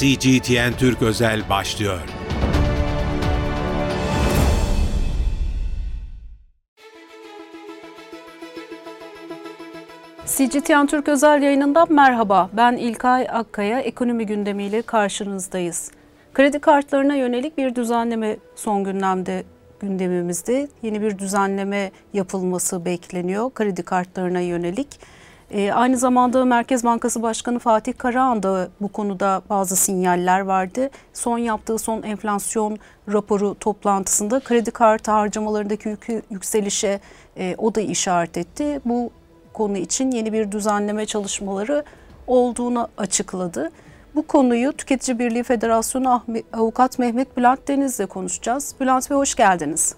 CGTN Türk Özel başlıyor. CGTN Türk Özel yayınından merhaba. Ben İlkay Akkaya. Ekonomi gündemiyle karşınızdayız. Kredi kartlarına yönelik bir düzenleme son gündemde gündemimizde. Yeni bir düzenleme yapılması bekleniyor kredi kartlarına yönelik. Ee, aynı zamanda Merkez Bankası Başkanı Fatih Karahan da bu konuda bazı sinyaller vardı. Son yaptığı son enflasyon raporu toplantısında kredi kartı harcamalarındaki yükü, yükselişe e, o da işaret etti. Bu konu için yeni bir düzenleme çalışmaları olduğunu açıkladı. Bu konuyu Tüketici Birliği Federasyonu Avukat Mehmet Bülent Deniz'le konuşacağız. Bülent Bey hoş geldiniz.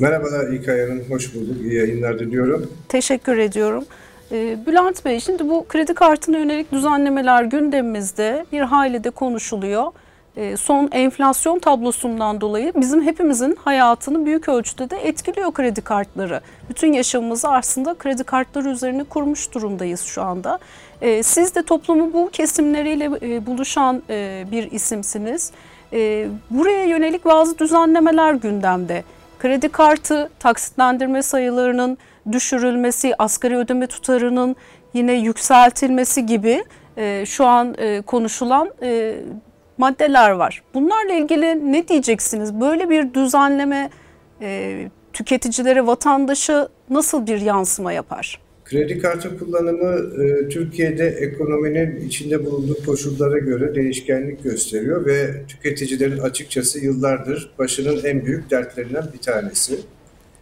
Merhabalar İlkay Hanım, hoş bulduk. İyi yayınlar diliyorum. Teşekkür ediyorum. Ee, Bülent Bey şimdi bu kredi kartına yönelik düzenlemeler gündemimizde bir hayli de konuşuluyor. Ee, son enflasyon tablosundan dolayı bizim hepimizin hayatını büyük ölçüde de etkiliyor kredi kartları. Bütün yaşamımızı aslında kredi kartları üzerine kurmuş durumdayız şu anda. Ee, siz de toplumu bu kesimleriyle e, buluşan e, bir isimsiniz. Buraya yönelik bazı düzenlemeler gündemde. Kredi kartı taksitlendirme sayılarının düşürülmesi, asgari ödeme tutarının yine yükseltilmesi gibi e, şu an e, konuşulan e, maddeler var. Bunlarla ilgili ne diyeceksiniz? Böyle bir düzenleme e, tüketicilere, vatandaşa nasıl bir yansıma yapar? Kredi kartı kullanımı e, Türkiye'de ekonominin içinde bulunduğu koşullara göre değişkenlik gösteriyor ve tüketicilerin açıkçası yıllardır başının en büyük dertlerinden bir tanesi.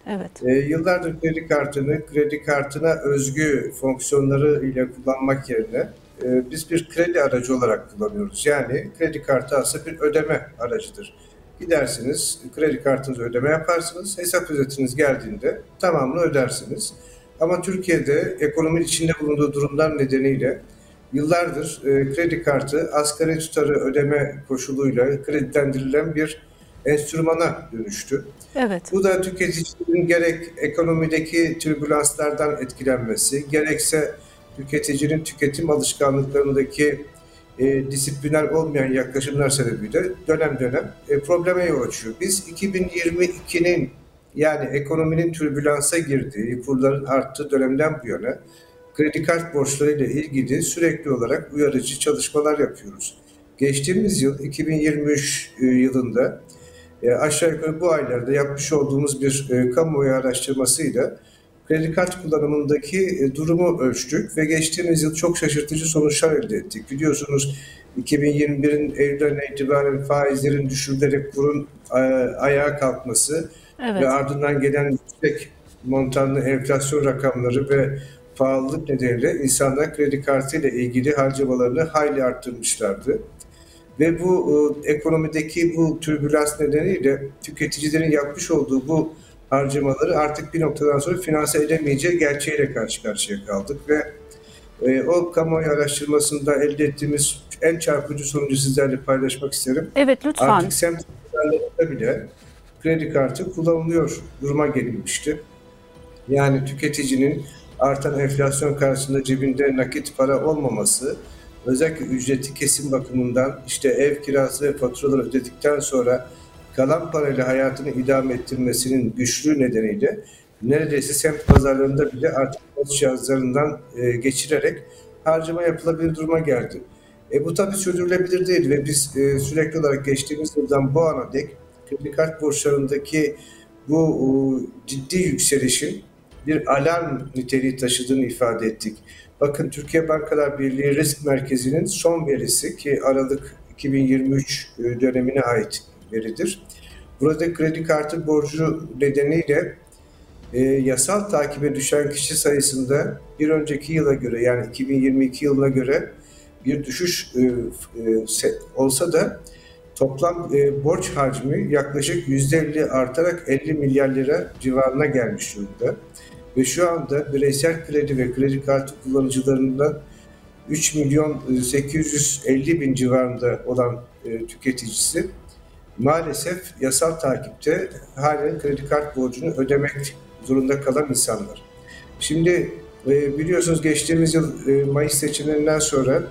Evet. E, yıllardır kredi kartını kredi kartına özgü fonksiyonları ile kullanmak yerine e, biz bir kredi aracı olarak kullanıyoruz. Yani kredi kartı aslında bir ödeme aracıdır. Gidersiniz, kredi kartınızı ödeme yaparsınız, hesap özetiniz geldiğinde tamamını ödersiniz. Ama Türkiye'de ekonominin içinde bulunduğu durumlar nedeniyle yıllardır e, kredi kartı asgari tutarı ödeme koşuluyla kredilendirilen bir enstrümana dönüştü. Evet. Bu da tüketicinin gerek ekonomideki türbülanslardan etkilenmesi, gerekse tüketicinin tüketim alışkanlıklarındaki e, disipliner olmayan yaklaşımlar sebebiyle dönem dönem e, probleme yol açıyor. Biz 2022'nin yani ekonominin türbülansa girdiği, kurların arttığı dönemden bu yana kredi kart borçlarıyla ilgili sürekli olarak uyarıcı çalışmalar yapıyoruz. Geçtiğimiz yıl 2023 e, yılında e, aşağı yukarı bu aylarda yapmış olduğumuz bir e, kamuoyu araştırmasıyla kredi kart kullanımındaki durumu ölçtük ve geçtiğimiz yıl çok şaşırtıcı sonuçlar elde ettik. Biliyorsunuz 2021'in Eylül'den itibaren faizlerin düşürülerek kurun ayağa kalkması evet. ve ardından gelen yüksek montanlı enflasyon rakamları ve pahalılık nedeniyle insanlar kredi kartı ile ilgili harcamalarını hayli arttırmışlardı. Ve bu e, ekonomideki bu türbülans nedeniyle tüketicilerin yapmış olduğu bu harcamaları artık bir noktadan sonra finanse edemeyeceği gerçeğiyle karşı karşıya kaldık ve e, o kamuoyu araştırmasında elde ettiğimiz en çarpıcı sonucu sizlerle paylaşmak isterim. Evet lütfen. Artık semt bile kredi kartı kullanılıyor duruma gelinmişti. Yani tüketicinin artan enflasyon karşısında cebinde nakit para olmaması, özellikle ücreti kesim bakımından işte ev kirası ve faturaları ödedikten sonra kalan parayla hayatını idame ettirmesinin güçlüğü nedeniyle neredeyse semt pazarlarında bile artık post cihazlarından e, geçirerek harcama yapılabilir duruma geldi. E, bu tabii sürdürülebilir değil ve biz e, sürekli olarak geçtiğimiz yıldan bu ana dek kredi kart borçlarındaki bu ciddi yükselişin bir alarm niteliği taşıdığını ifade ettik. Bakın Türkiye Bankalar Birliği Risk Merkezi'nin son verisi ki Aralık 2023 e, dönemine ait veridir. Burada kredi kartı borcu nedeniyle e, yasal takibe düşen kişi sayısında bir önceki yıla göre yani 2022 yılına göre bir düşüş e, e, olsa da toplam e, borç hacmi yaklaşık %50 artarak 50 milyar lira civarına gelmiş durumda. Ve şu anda bireysel kredi ve kredi kartı kullanıcılarından 3 milyon 850 bin civarında olan e, tüketicisi maalesef yasal takipte halen kredi kart borcunu ödemek zorunda kalan insanlar. Şimdi e, biliyorsunuz geçtiğimiz yıl e, Mayıs seçimlerinden sonra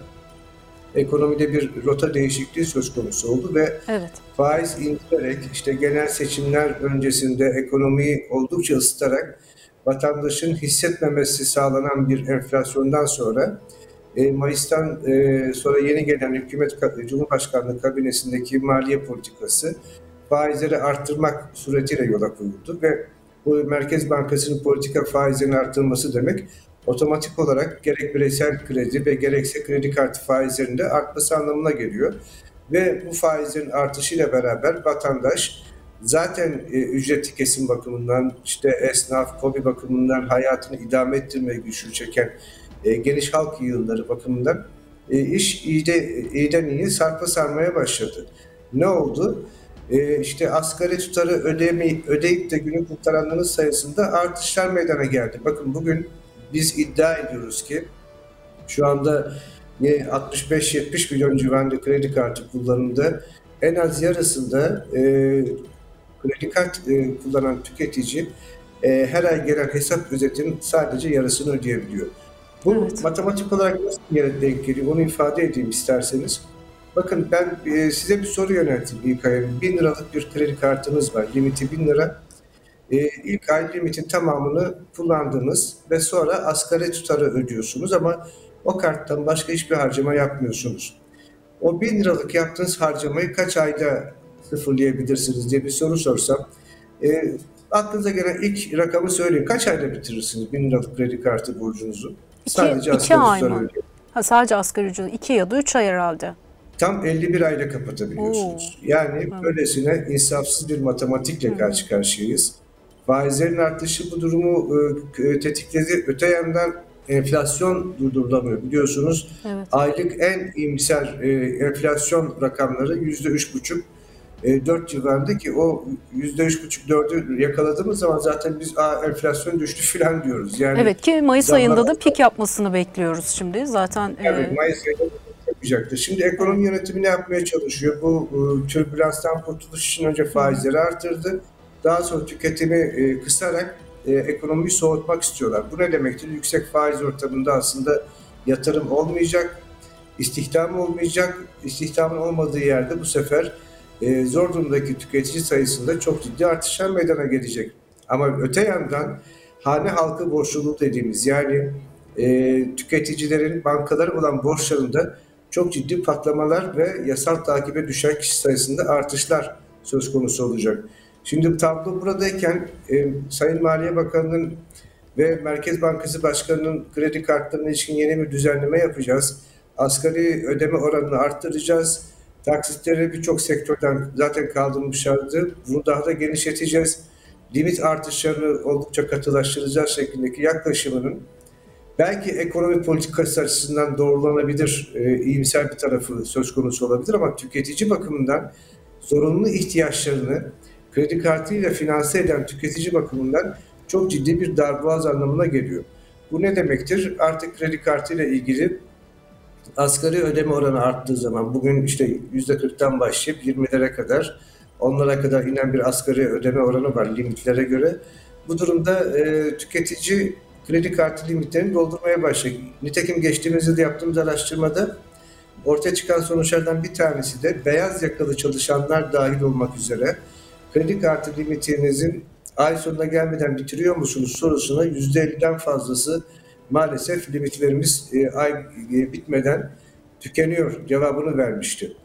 ekonomide bir rota değişikliği söz konusu oldu ve Evet. faiz indirerek işte genel seçimler öncesinde ekonomiyi oldukça ısıtarak vatandaşın hissetmemesi sağlanan bir enflasyondan sonra e, Mayıs'tan e, sonra yeni gelen hükümet ka- Cumhurbaşkanlığı kabinesindeki maliye politikası faizleri arttırmak suretiyle yola koyuldu ve bu Merkez Bankası'nın politika faizlerini arttırması demek otomatik olarak gerek bireysel kredi ve gerekse kredi kartı faizlerinde artması anlamına geliyor. Ve bu faizlerin artışıyla beraber vatandaş zaten e, ücretli kesim bakımından, işte esnaf, kobi bakımından hayatını idame ettirmeye güçlük çeken e, geniş halk yığınları bakımından e, iş iyide, iyiden iyi sarpa sarmaya başladı. Ne oldu? E, işte asgari tutarı ödeme, ödeyip de günü kurtaranların sayısında artışlar meydana geldi. Bakın bugün biz iddia ediyoruz ki şu anda e, 65-70 milyon civarında kredi kartı kullanımda en az yarısında e, kredi kart e, kullanan tüketici e, her ay gelen hesap özetinin sadece yarısını ödeyebiliyor. Bu Evet. matematik olarak nasıl yere denk geliyor onu ifade edeyim isterseniz. Bakın ben e, size bir soru yönelteyim ilk ayın. 1000 liralık bir kredi kartınız var. Limiti 1000 lira. E, ilk ay limitin tamamını kullandınız ve sonra asgari tutarı ödüyorsunuz ama o karttan başka hiçbir harcama yapmıyorsunuz. O 1000 liralık yaptığınız harcamayı kaç ayda sıfırlayabilirsiniz diye bir soru sorsam e, aklınıza gelen ilk rakamı söyleyin. Kaç ayda bitirirsiniz 1000 liralık kredi kartı borcunuzu? İki, iki asgari ay mı? Ha, sadece asgari ücret. iki ya da üç ay herhalde. Tam 51 ayda kapatabiliyorsunuz. Yani böylesine insafsız bir matematikle karşı karşıyayız. Faizlerin artışı bu durumu e, tetikledi. Öte yandan enflasyon durdurulamıyor. Biliyorsunuz Evet. aylık en iyimser e, enflasyon rakamları yüzde üç buçuk, e, dört civarında ki o yüzde üç buçuk dördü yakaladığımız zaman zaten biz Aa, enflasyon düştü falan diyoruz. Yani Evet ki Mayıs Zamlar- ayında da pik yapmasını bekliyoruz şimdi. Zaten Evet, e, Mayıs ayında yapacaktır. Şimdi ekonomi yönetimi ne yapmaya çalışıyor? Bu e, türbülanstan kurtuluş için önce faizleri artırdı. Daha sonra tüketimi e, kısarak e, ekonomiyi soğutmak istiyorlar. Bu ne demektir? Yüksek faiz ortamında aslında yatırım olmayacak, istihdam olmayacak. İstihdamın olmadığı yerde bu sefer e, zor durumdaki tüketici sayısında çok ciddi artışlar meydana gelecek. Ama öte yandan hane halkı borçluluğu dediğimiz yani e, tüketicilerin bankalara olan borçlarında çok ciddi patlamalar ve yasal takibe düşen kişi sayısında artışlar söz konusu olacak. Şimdi tablo buradayken e, Sayın Maliye Bakanı'nın ve Merkez Bankası Başkanı'nın kredi kartlarına ilişkin yeni bir düzenleme yapacağız. Asgari ödeme oranını arttıracağız. Taksitleri birçok sektörden zaten kaldırmışlardı. Bunu daha da genişleteceğiz. Limit artışlarını oldukça katılaştıracağız şeklindeki yaklaşımının belki ekonomi politikası açısından doğrulanabilir, e, iyimser bir tarafı söz konusu olabilir ama tüketici bakımından zorunlu ihtiyaçlarını kredi kartıyla finanse eden tüketici bakımından çok ciddi bir darboğaz anlamına geliyor. Bu ne demektir? Artık kredi kartıyla ilgili asgari ödeme oranı arttığı zaman bugün işte %40'tan başlayıp 20'lere kadar onlara kadar inen bir asgari ödeme oranı var limitlere göre. Bu durumda e, tüketici kredi kartı limitlerini doldurmaya başlayacak. Nitekim geçtiğimiz yıl yaptığımız araştırmada ortaya çıkan sonuçlardan bir tanesi de beyaz yakalı çalışanlar dahil olmak üzere kredi kartı limitinizin ay sonuna gelmeden bitiriyor musunuz sorusuna %50'den fazlası maalesef limitlerimiz e, ay e, bitmeden tükeniyor cevabını vermişti.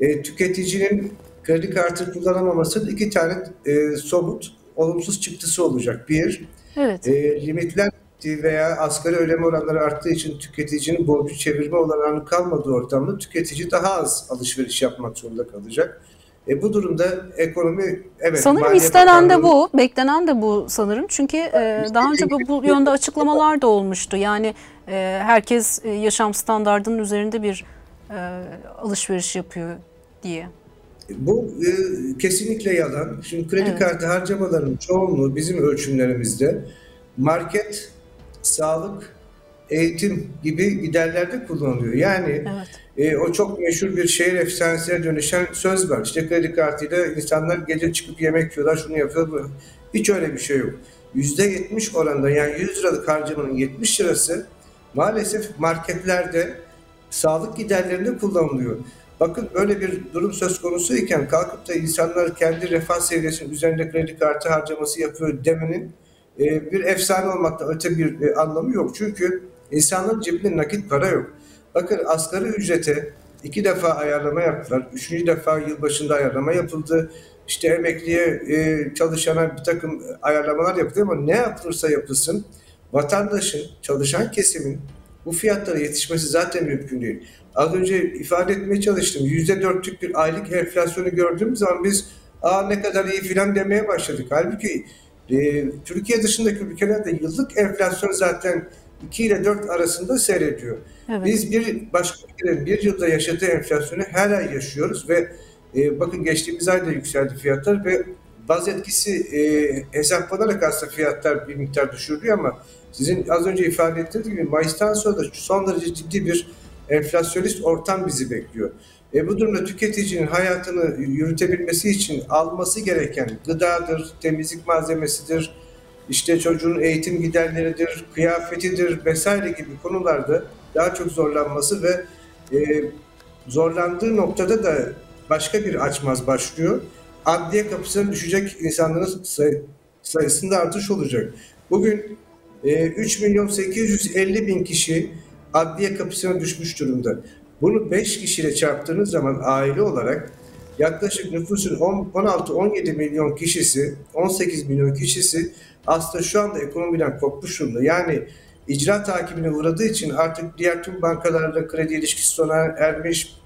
E, tüketicinin kredi kartı kullanamamasının iki tane e, somut olumsuz çıktısı olacak. Bir, evet. e, limitler veya asgari ödeme oranları arttığı için tüketicinin borcu çevirme olanağının kalmadığı ortamda tüketici daha az alışveriş yapmak zorunda kalacak. E, bu durumda ekonomi evet Sanırım istenen de bu, beklenen de bu sanırım. Çünkü e, daha önce bu, bu yönde açıklamalar da olmuştu. Yani e, herkes e, yaşam standartının üzerinde bir e, alışveriş yapıyor diye. Bu e, kesinlikle yalan. Şimdi kredi Evet. kartı harcamalarının çoğunluğu bizim ölçümlerimizde market, sağlık, eğitim gibi giderlerde kullanılıyor. Yani Evet. e, o çok meşhur bir şehir efsanesine dönüşen söz var. İşte kredi kartıyla insanlar gece çıkıp yemek yiyorlar, şunu yapıyorlar. Hiç öyle bir şey yok. %70 oranında yani 100 liralık harcamanın 70 lirası maalesef marketlerde sağlık giderlerinde kullanılıyor. Bakın böyle bir durum söz konusu iken kalkıp da insanlar kendi refah seviyesinin üzerinde kredi kartı harcaması yapıyor demenin e, bir efsane olmaktan öte bir e, anlamı yok. Çünkü insanların cebinde nakit para yok. Bakın asgari ücrete iki defa ayarlama yaptılar. Üçüncü defa yılbaşında ayarlama yapıldı. İşte emekliye e, çalışana bir takım ayarlamalar yapılıyor ama ne yapılırsa yapılsın vatandaşın, çalışan kesimin bu fiyatlara yetişmesi zaten mümkün değil. Az önce ifade etmeye çalıştım. Yüzde dörtlük bir aylık enflasyonu gördüğümüz zaman biz aa ne kadar iyi filan demeye başladık. Halbuki e, Türkiye dışındaki ülkelerde yıllık enflasyon zaten 2 ile 4 arasında seyrediyor. Evet. Biz bir başka ülkelerin bir yılda yaşadığı enflasyonu ay yaşıyoruz ve e, bakın geçtiğimiz ayda yükseldi fiyatlar ve baz etkisi e, hesaplanarak aslında fiyatlar bir miktar düşürülüyor ama sizin az önce ifade ettiğiniz gibi Mayıs'tan sonra da son derece ciddi bir enflasyonist ortam bizi bekliyor. E, bu durumda tüketicinin hayatını yürütebilmesi için alması gereken gıdadır, temizlik malzemesidir, işte çocuğun eğitim giderleridir, kıyafetidir vesaire gibi konularda daha çok zorlanması ve e, zorlandığı noktada da başka bir açmaz başlıyor. Adliye kapısına düşecek insanların say- sayısında artış olacak. Bugün e, 3 milyon 850 bin kişi adliye kapısına düşmüş durumda. Bunu 5 kişiyle çarptığınız zaman aile olarak yaklaşık nüfusun 16-17 milyon kişisi, 18 milyon kişisi aslında şu anda ekonomiden kopmuş durumda. Yani icra takibine uğradığı için artık diğer tüm bankalarla kredi ilişkisi sona ermiş,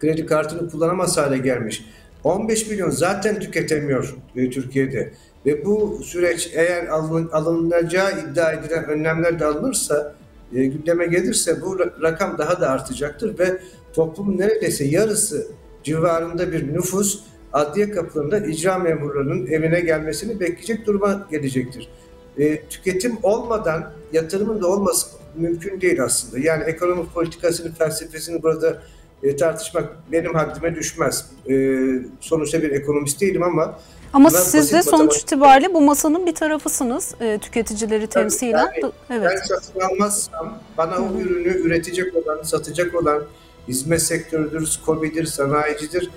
kredi kartını kullanamaz hale gelmiş. 15 milyon zaten tüketemiyor e, Türkiye'de. Ve bu süreç eğer alın, alınacağı iddia edilen önlemler de alınırsa, e, gündeme gelirse bu ra- rakam daha da artacaktır ve toplumun neredeyse yarısı civarında bir nüfus adliye kapılarında icra memurlarının evine gelmesini bekleyecek duruma gelecektir. E, tüketim olmadan yatırımın da olması mümkün değil aslında. Yani ekonomi politikasını, felsefesini burada e, tartışmak benim haddime düşmez. E, sonuçta bir ekonomist değilim ama Ama siz de sonuç matematik- itibariyle bu masanın bir tarafısınız. e, tüketicileri temsilen. yani evet. Ben satın almazsam bana o ürünü üretecek olan, satacak olan hizmet sektörüdür, skobidir, sanayicidir.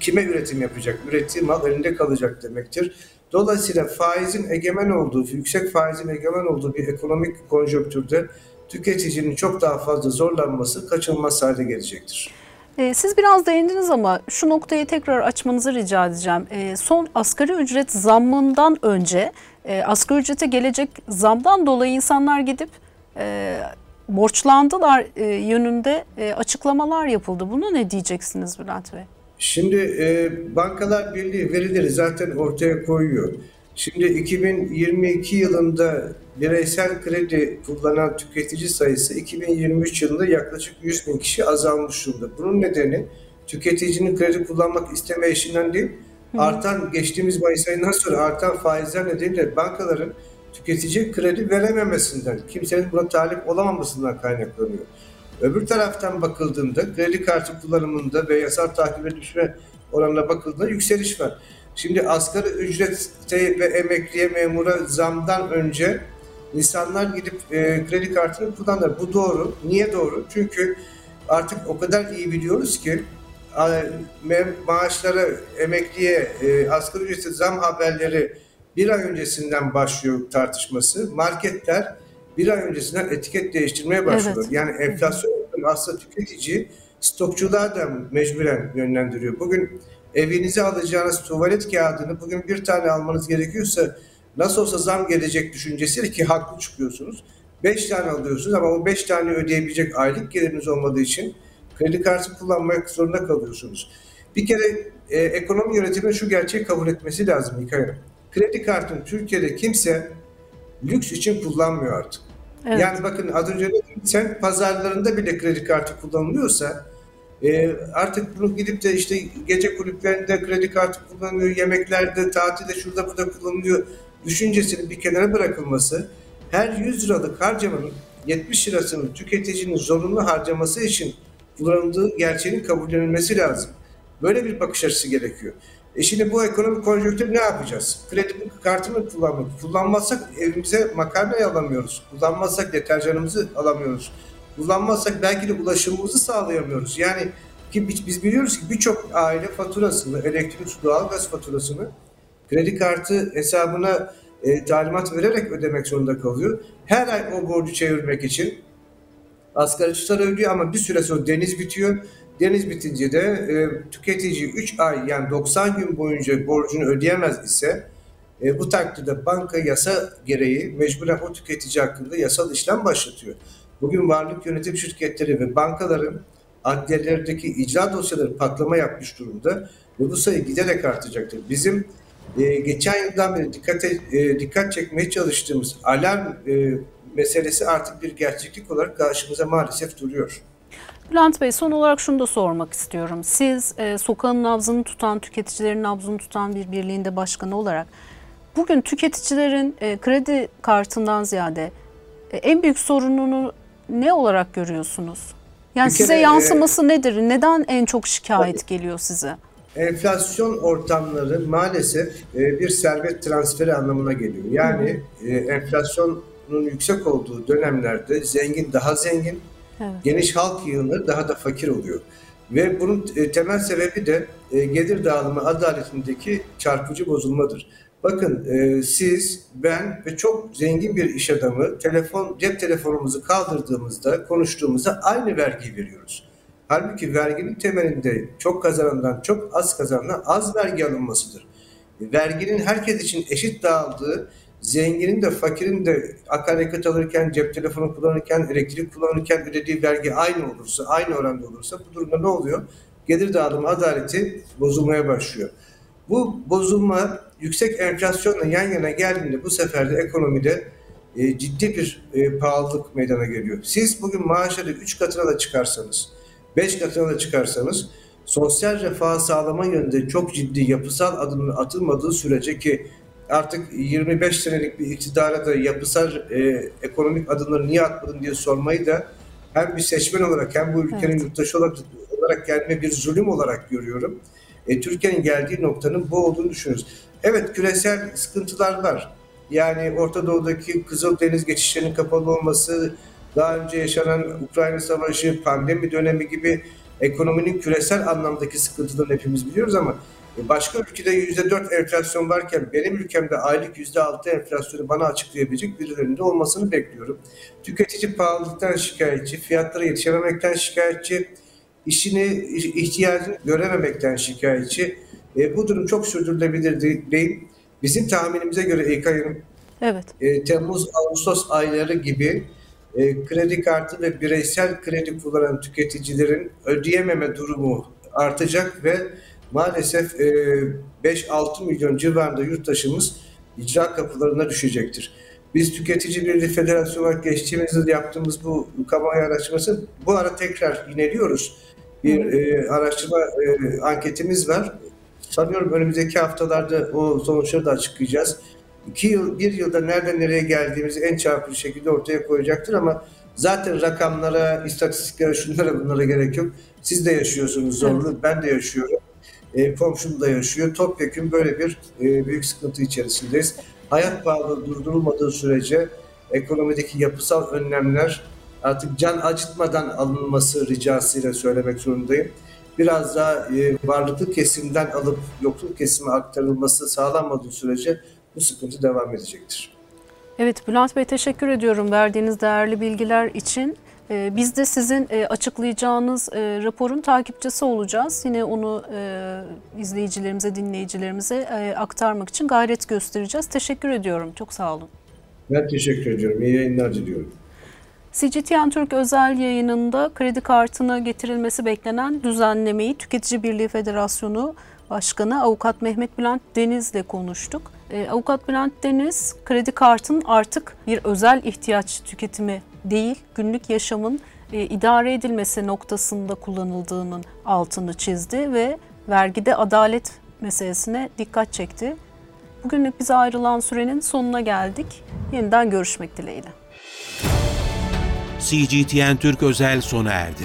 Kime üretim yapacak? Ürettiği mal elinde kalacak demektir. Dolayısıyla faizin egemen olduğu, yüksek faizin egemen olduğu bir ekonomik konjonktürde tüketicinin çok daha fazla zorlanması kaçınılmaz hale gelecektir. E, Siz biraz değindiniz ama şu noktayı tekrar açmanızı rica edeceğim. E, Son asgari ücret zammından önce e, asgari ücrete gelecek zamdan dolayı insanlar gidip e, borçlandılar e, yönünde e, açıklamalar yapıldı. Bunu ne diyeceksiniz Bülent Bey? Şimdi e, Bankalar Birliği verileri zaten ortaya koyuyor. Şimdi 2022 yılında bireysel kredi kullanan tüketici sayısı 2023 yılında yaklaşık 100 bin kişi azalmış durumda. Bunun nedeni tüketicinin kredi kullanmak istemeyişinden değil, artan geçtiğimiz Mayıs ayından sonra artan faizler nedeniyle bankaların tüketici kredi verememesinden, kimsenin buna talip olamamasından kaynaklanıyor. Öbür taraftan bakıldığında kredi kartı kullanımında ve yasal takibe düşme oranına bakıldığında yükseliş var. Şimdi asgari ücrete ve emekliye memura zamdan önce insanlar gidip e, kredi kartını kullanırlar. Bu doğru. Niye doğru? Çünkü artık o kadar iyi biliyoruz ki maaşlara, emekliye, e, asgari ücrete zam haberleri bir ay öncesinden başlıyor tartışması. Marketler bir ay öncesinden etiket değiştirmeye başlıyor. Evet. Yani enflasyon aslında tüketici stokçuluğa da mecburen yönlendiriyor. Bugün evinize alacağınız tuvalet kağıdını bugün bir tane almanız gerekiyorsa nasıl olsa zam gelecek düşüncesiyle ki haklı çıkıyorsunuz. Beş tane alıyorsunuz ama o beş tane ödeyebilecek aylık geliriniz olmadığı için kredi kartı kullanmak zorunda kalıyorsunuz. Bir kere e, ekonomi yönetiminin şu gerçeği kabul etmesi lazım İlkay. Kredi kartını Türkiye'de kimse lüks için kullanmıyor artık. Evet. Yani bakın az önce dedim, sen pazarlarında bile kredi kartı kullanılıyorsa e, artık bunu gidip de işte gece kulüplerinde kredi kartı kullanılıyor, yemeklerde, tatilde şurada burada kullanılıyor düşüncesinin bir kenara bırakılması her 100 liralık harcamanın 70 lirasını tüketicinin zorunlu harcaması için kullanıldığı gerçeğinin kabullenilmesi lazım. Böyle bir bakış açısı gerekiyor. E şimdi bu ekonomik konjonktür ne yapacağız? Kredi kartını kullanmak. Kullanmazsak evimize makarnayı alamıyoruz. Kullanmazsak deterjanımızı alamıyoruz. kullanmazsak belki de ulaşımımızı sağlayamıyoruz. Yani ki biz biliyoruz ki birçok aile faturasını, elektrik, su, doğalgaz faturasını kredi kartı hesabına e, talimat vererek ödemek zorunda kalıyor. Her ay o borcu çevirmek için asgari tutar ödüyor ama bir süre sonra deniz bitiyor. Deniz bitince de e, tüketici 3 ay yani 90 gün boyunca borcunu ödeyemez ise e, bu takdirde banka yasa gereği mecburen o tüketici hakkında yasal işlem başlatıyor. Bugün varlık yönetim şirketleri ve bankaların adliyelerdeki icra dosyaları patlama yapmış durumda ve bu sayı giderek artacaktır. Bizim e, geçen yıldan beri dikkat, e, dikkat çekmeye çalıştığımız alarm e, meselesi artık bir gerçeklik olarak karşımıza maalesef duruyor. Bülent Bey son olarak şunu da sormak istiyorum. Siz e, sokağın nabzını tutan, tüketicilerin nabzını tutan bir birliğinde başkanı olarak bugün tüketicilerin e, kredi kartından ziyade e, en büyük sorununu ne olarak görüyorsunuz? Yani Bir size kere, e, yansıması nedir? Neden en çok şikayet geliyor size? Enflasyon ortamları maalesef e, bir servet transferi anlamına geliyor. Yani e, enflasyonun yüksek olduğu dönemlerde zengin daha zengin, Geniş halk yığını daha da fakir oluyor. Ve bunun e, temel sebebi de e, gelir dağılımı adaletindeki çarpıcı bozulmadır. Bakın e, siz, ben ve çok zengin bir iş adamı telefon cep telefonumuzu kaldırdığımızda, konuştuğumuzda aynı vergiyi veriyoruz. Halbuki verginin temelinde çok kazanandan çok az kazanana az vergi alınmasıdır. Verginin herkes için eşit dağıldığı, zenginin de fakirin de akaryakıt alırken, cep telefonu kullanırken, elektrik kullanırken ödediği vergi aynı olursa, aynı oranda olursa bu durumda ne oluyor? Gelir dağılımı adaleti bozulmaya başlıyor. Bu bozulma yüksek enflasyonla yan yana geldiğinde bu sefer de ekonomide e, ciddi bir e, pahalılık meydana geliyor. Siz bugün maaşları 3 katına da çıkarsanız, 5 katına da çıkarsanız sosyal refah sağlama yönünde çok ciddi yapısal adımlar atılmadığı sürece ki artık 25 senelik bir iktidara da yapısal e, ekonomik adımları niye atmadın diye sormayı da hem bir seçmen olarak hem bu ülkenin Evet. yurttaşı olarak, olarak gelme bir zulüm olarak görüyorum. E, Türkiye'nin geldiği noktanın bu olduğunu düşünüyoruz. Evet küresel sıkıntılar var. Yani Orta Doğu'daki Kızıldeniz geçişlerinin kapalı olması, daha önce yaşanan Ukrayna Savaşı, pandemi dönemi gibi ekonominin küresel anlamdaki sıkıntılarını hepimiz biliyoruz ama başka ülkede %4 enflasyon varken benim ülkemde aylık %6 enflasyonu bana açıklayabilecek birilerinin de olmasını bekliyorum. Tüketici pahalılıktan şikayetçi, fiyatlara yetişememekten şikayetçi, işini, ihtiyacını görememekten şikayetçi. E, bu durum çok sürdürülebilir de- değil. Bizim tahminimize göre İlkay Hanım, Evet. e, Temmuz, Ağustos ayları gibi e, kredi kartı ve bireysel kredi kullanan tüketicilerin ödeyememe durumu artacak ve maalesef e, 5-6 milyon civarında yurttaşımız icra kapılarına düşecektir. Biz Tüketici Birliği Federasyonu olarak geçtiğimiz yıl yaptığımız bu kamuoyu araştırması bu ara tekrar yineliyoruz. Bir e, araştırma e, anketimiz var. Sanıyorum önümüzdeki haftalarda o sonuçları da açıklayacağız. İki yıl, bir yılda nereden nereye geldiğimizi en çarpıcı şekilde ortaya koyacaktır ama zaten rakamlara, istatistiklere, şunlara bunlara gerek yok. Siz de yaşıyorsunuz zorluğu, ben de yaşıyorum. E, komşum da yaşıyor. Topyekun böyle bir e, büyük sıkıntı içerisindeyiz. Hayat pahalılığı durdurulmadığı sürece ekonomideki yapısal önlemler artık can acıtmadan alınması ricasıyla söylemek zorundayım. Biraz daha e, varlıklı kesimden alıp yoksul kesime aktarılması sağlanmadığı sürece bu sıkıntı devam edecektir. Evet Bülent Bey teşekkür ediyorum verdiğiniz değerli bilgiler için. Ee, Biz de sizin e, açıklayacağınız e, raporun takipçisi olacağız. Yine onu e, izleyicilerimize, dinleyicilerimize aktarmak için gayret göstereceğiz. Teşekkür ediyorum. Çok sağ olun. Ben teşekkür ediyorum. İyi yayınlar diliyorum. CGTN Türk özel yayınında kredi kartına getirilmesi beklenen düzenlemeyi Tüketici Birliği Federasyonu Başkanı Avukat Mehmet Bülent Deniz'le konuştuk. Ee, Avukat Bülent Deniz, kredi kartının artık bir özel ihtiyaç tüketimi değil, günlük yaşamın e, idare edilmesi noktasında kullanıldığının altını çizdi ve vergide adalet meselesine dikkat çekti. Bugünlük bize ayrılan sürenin sonuna geldik. Yeniden görüşmek dileğiyle. CGTN Türk özel sona erdi.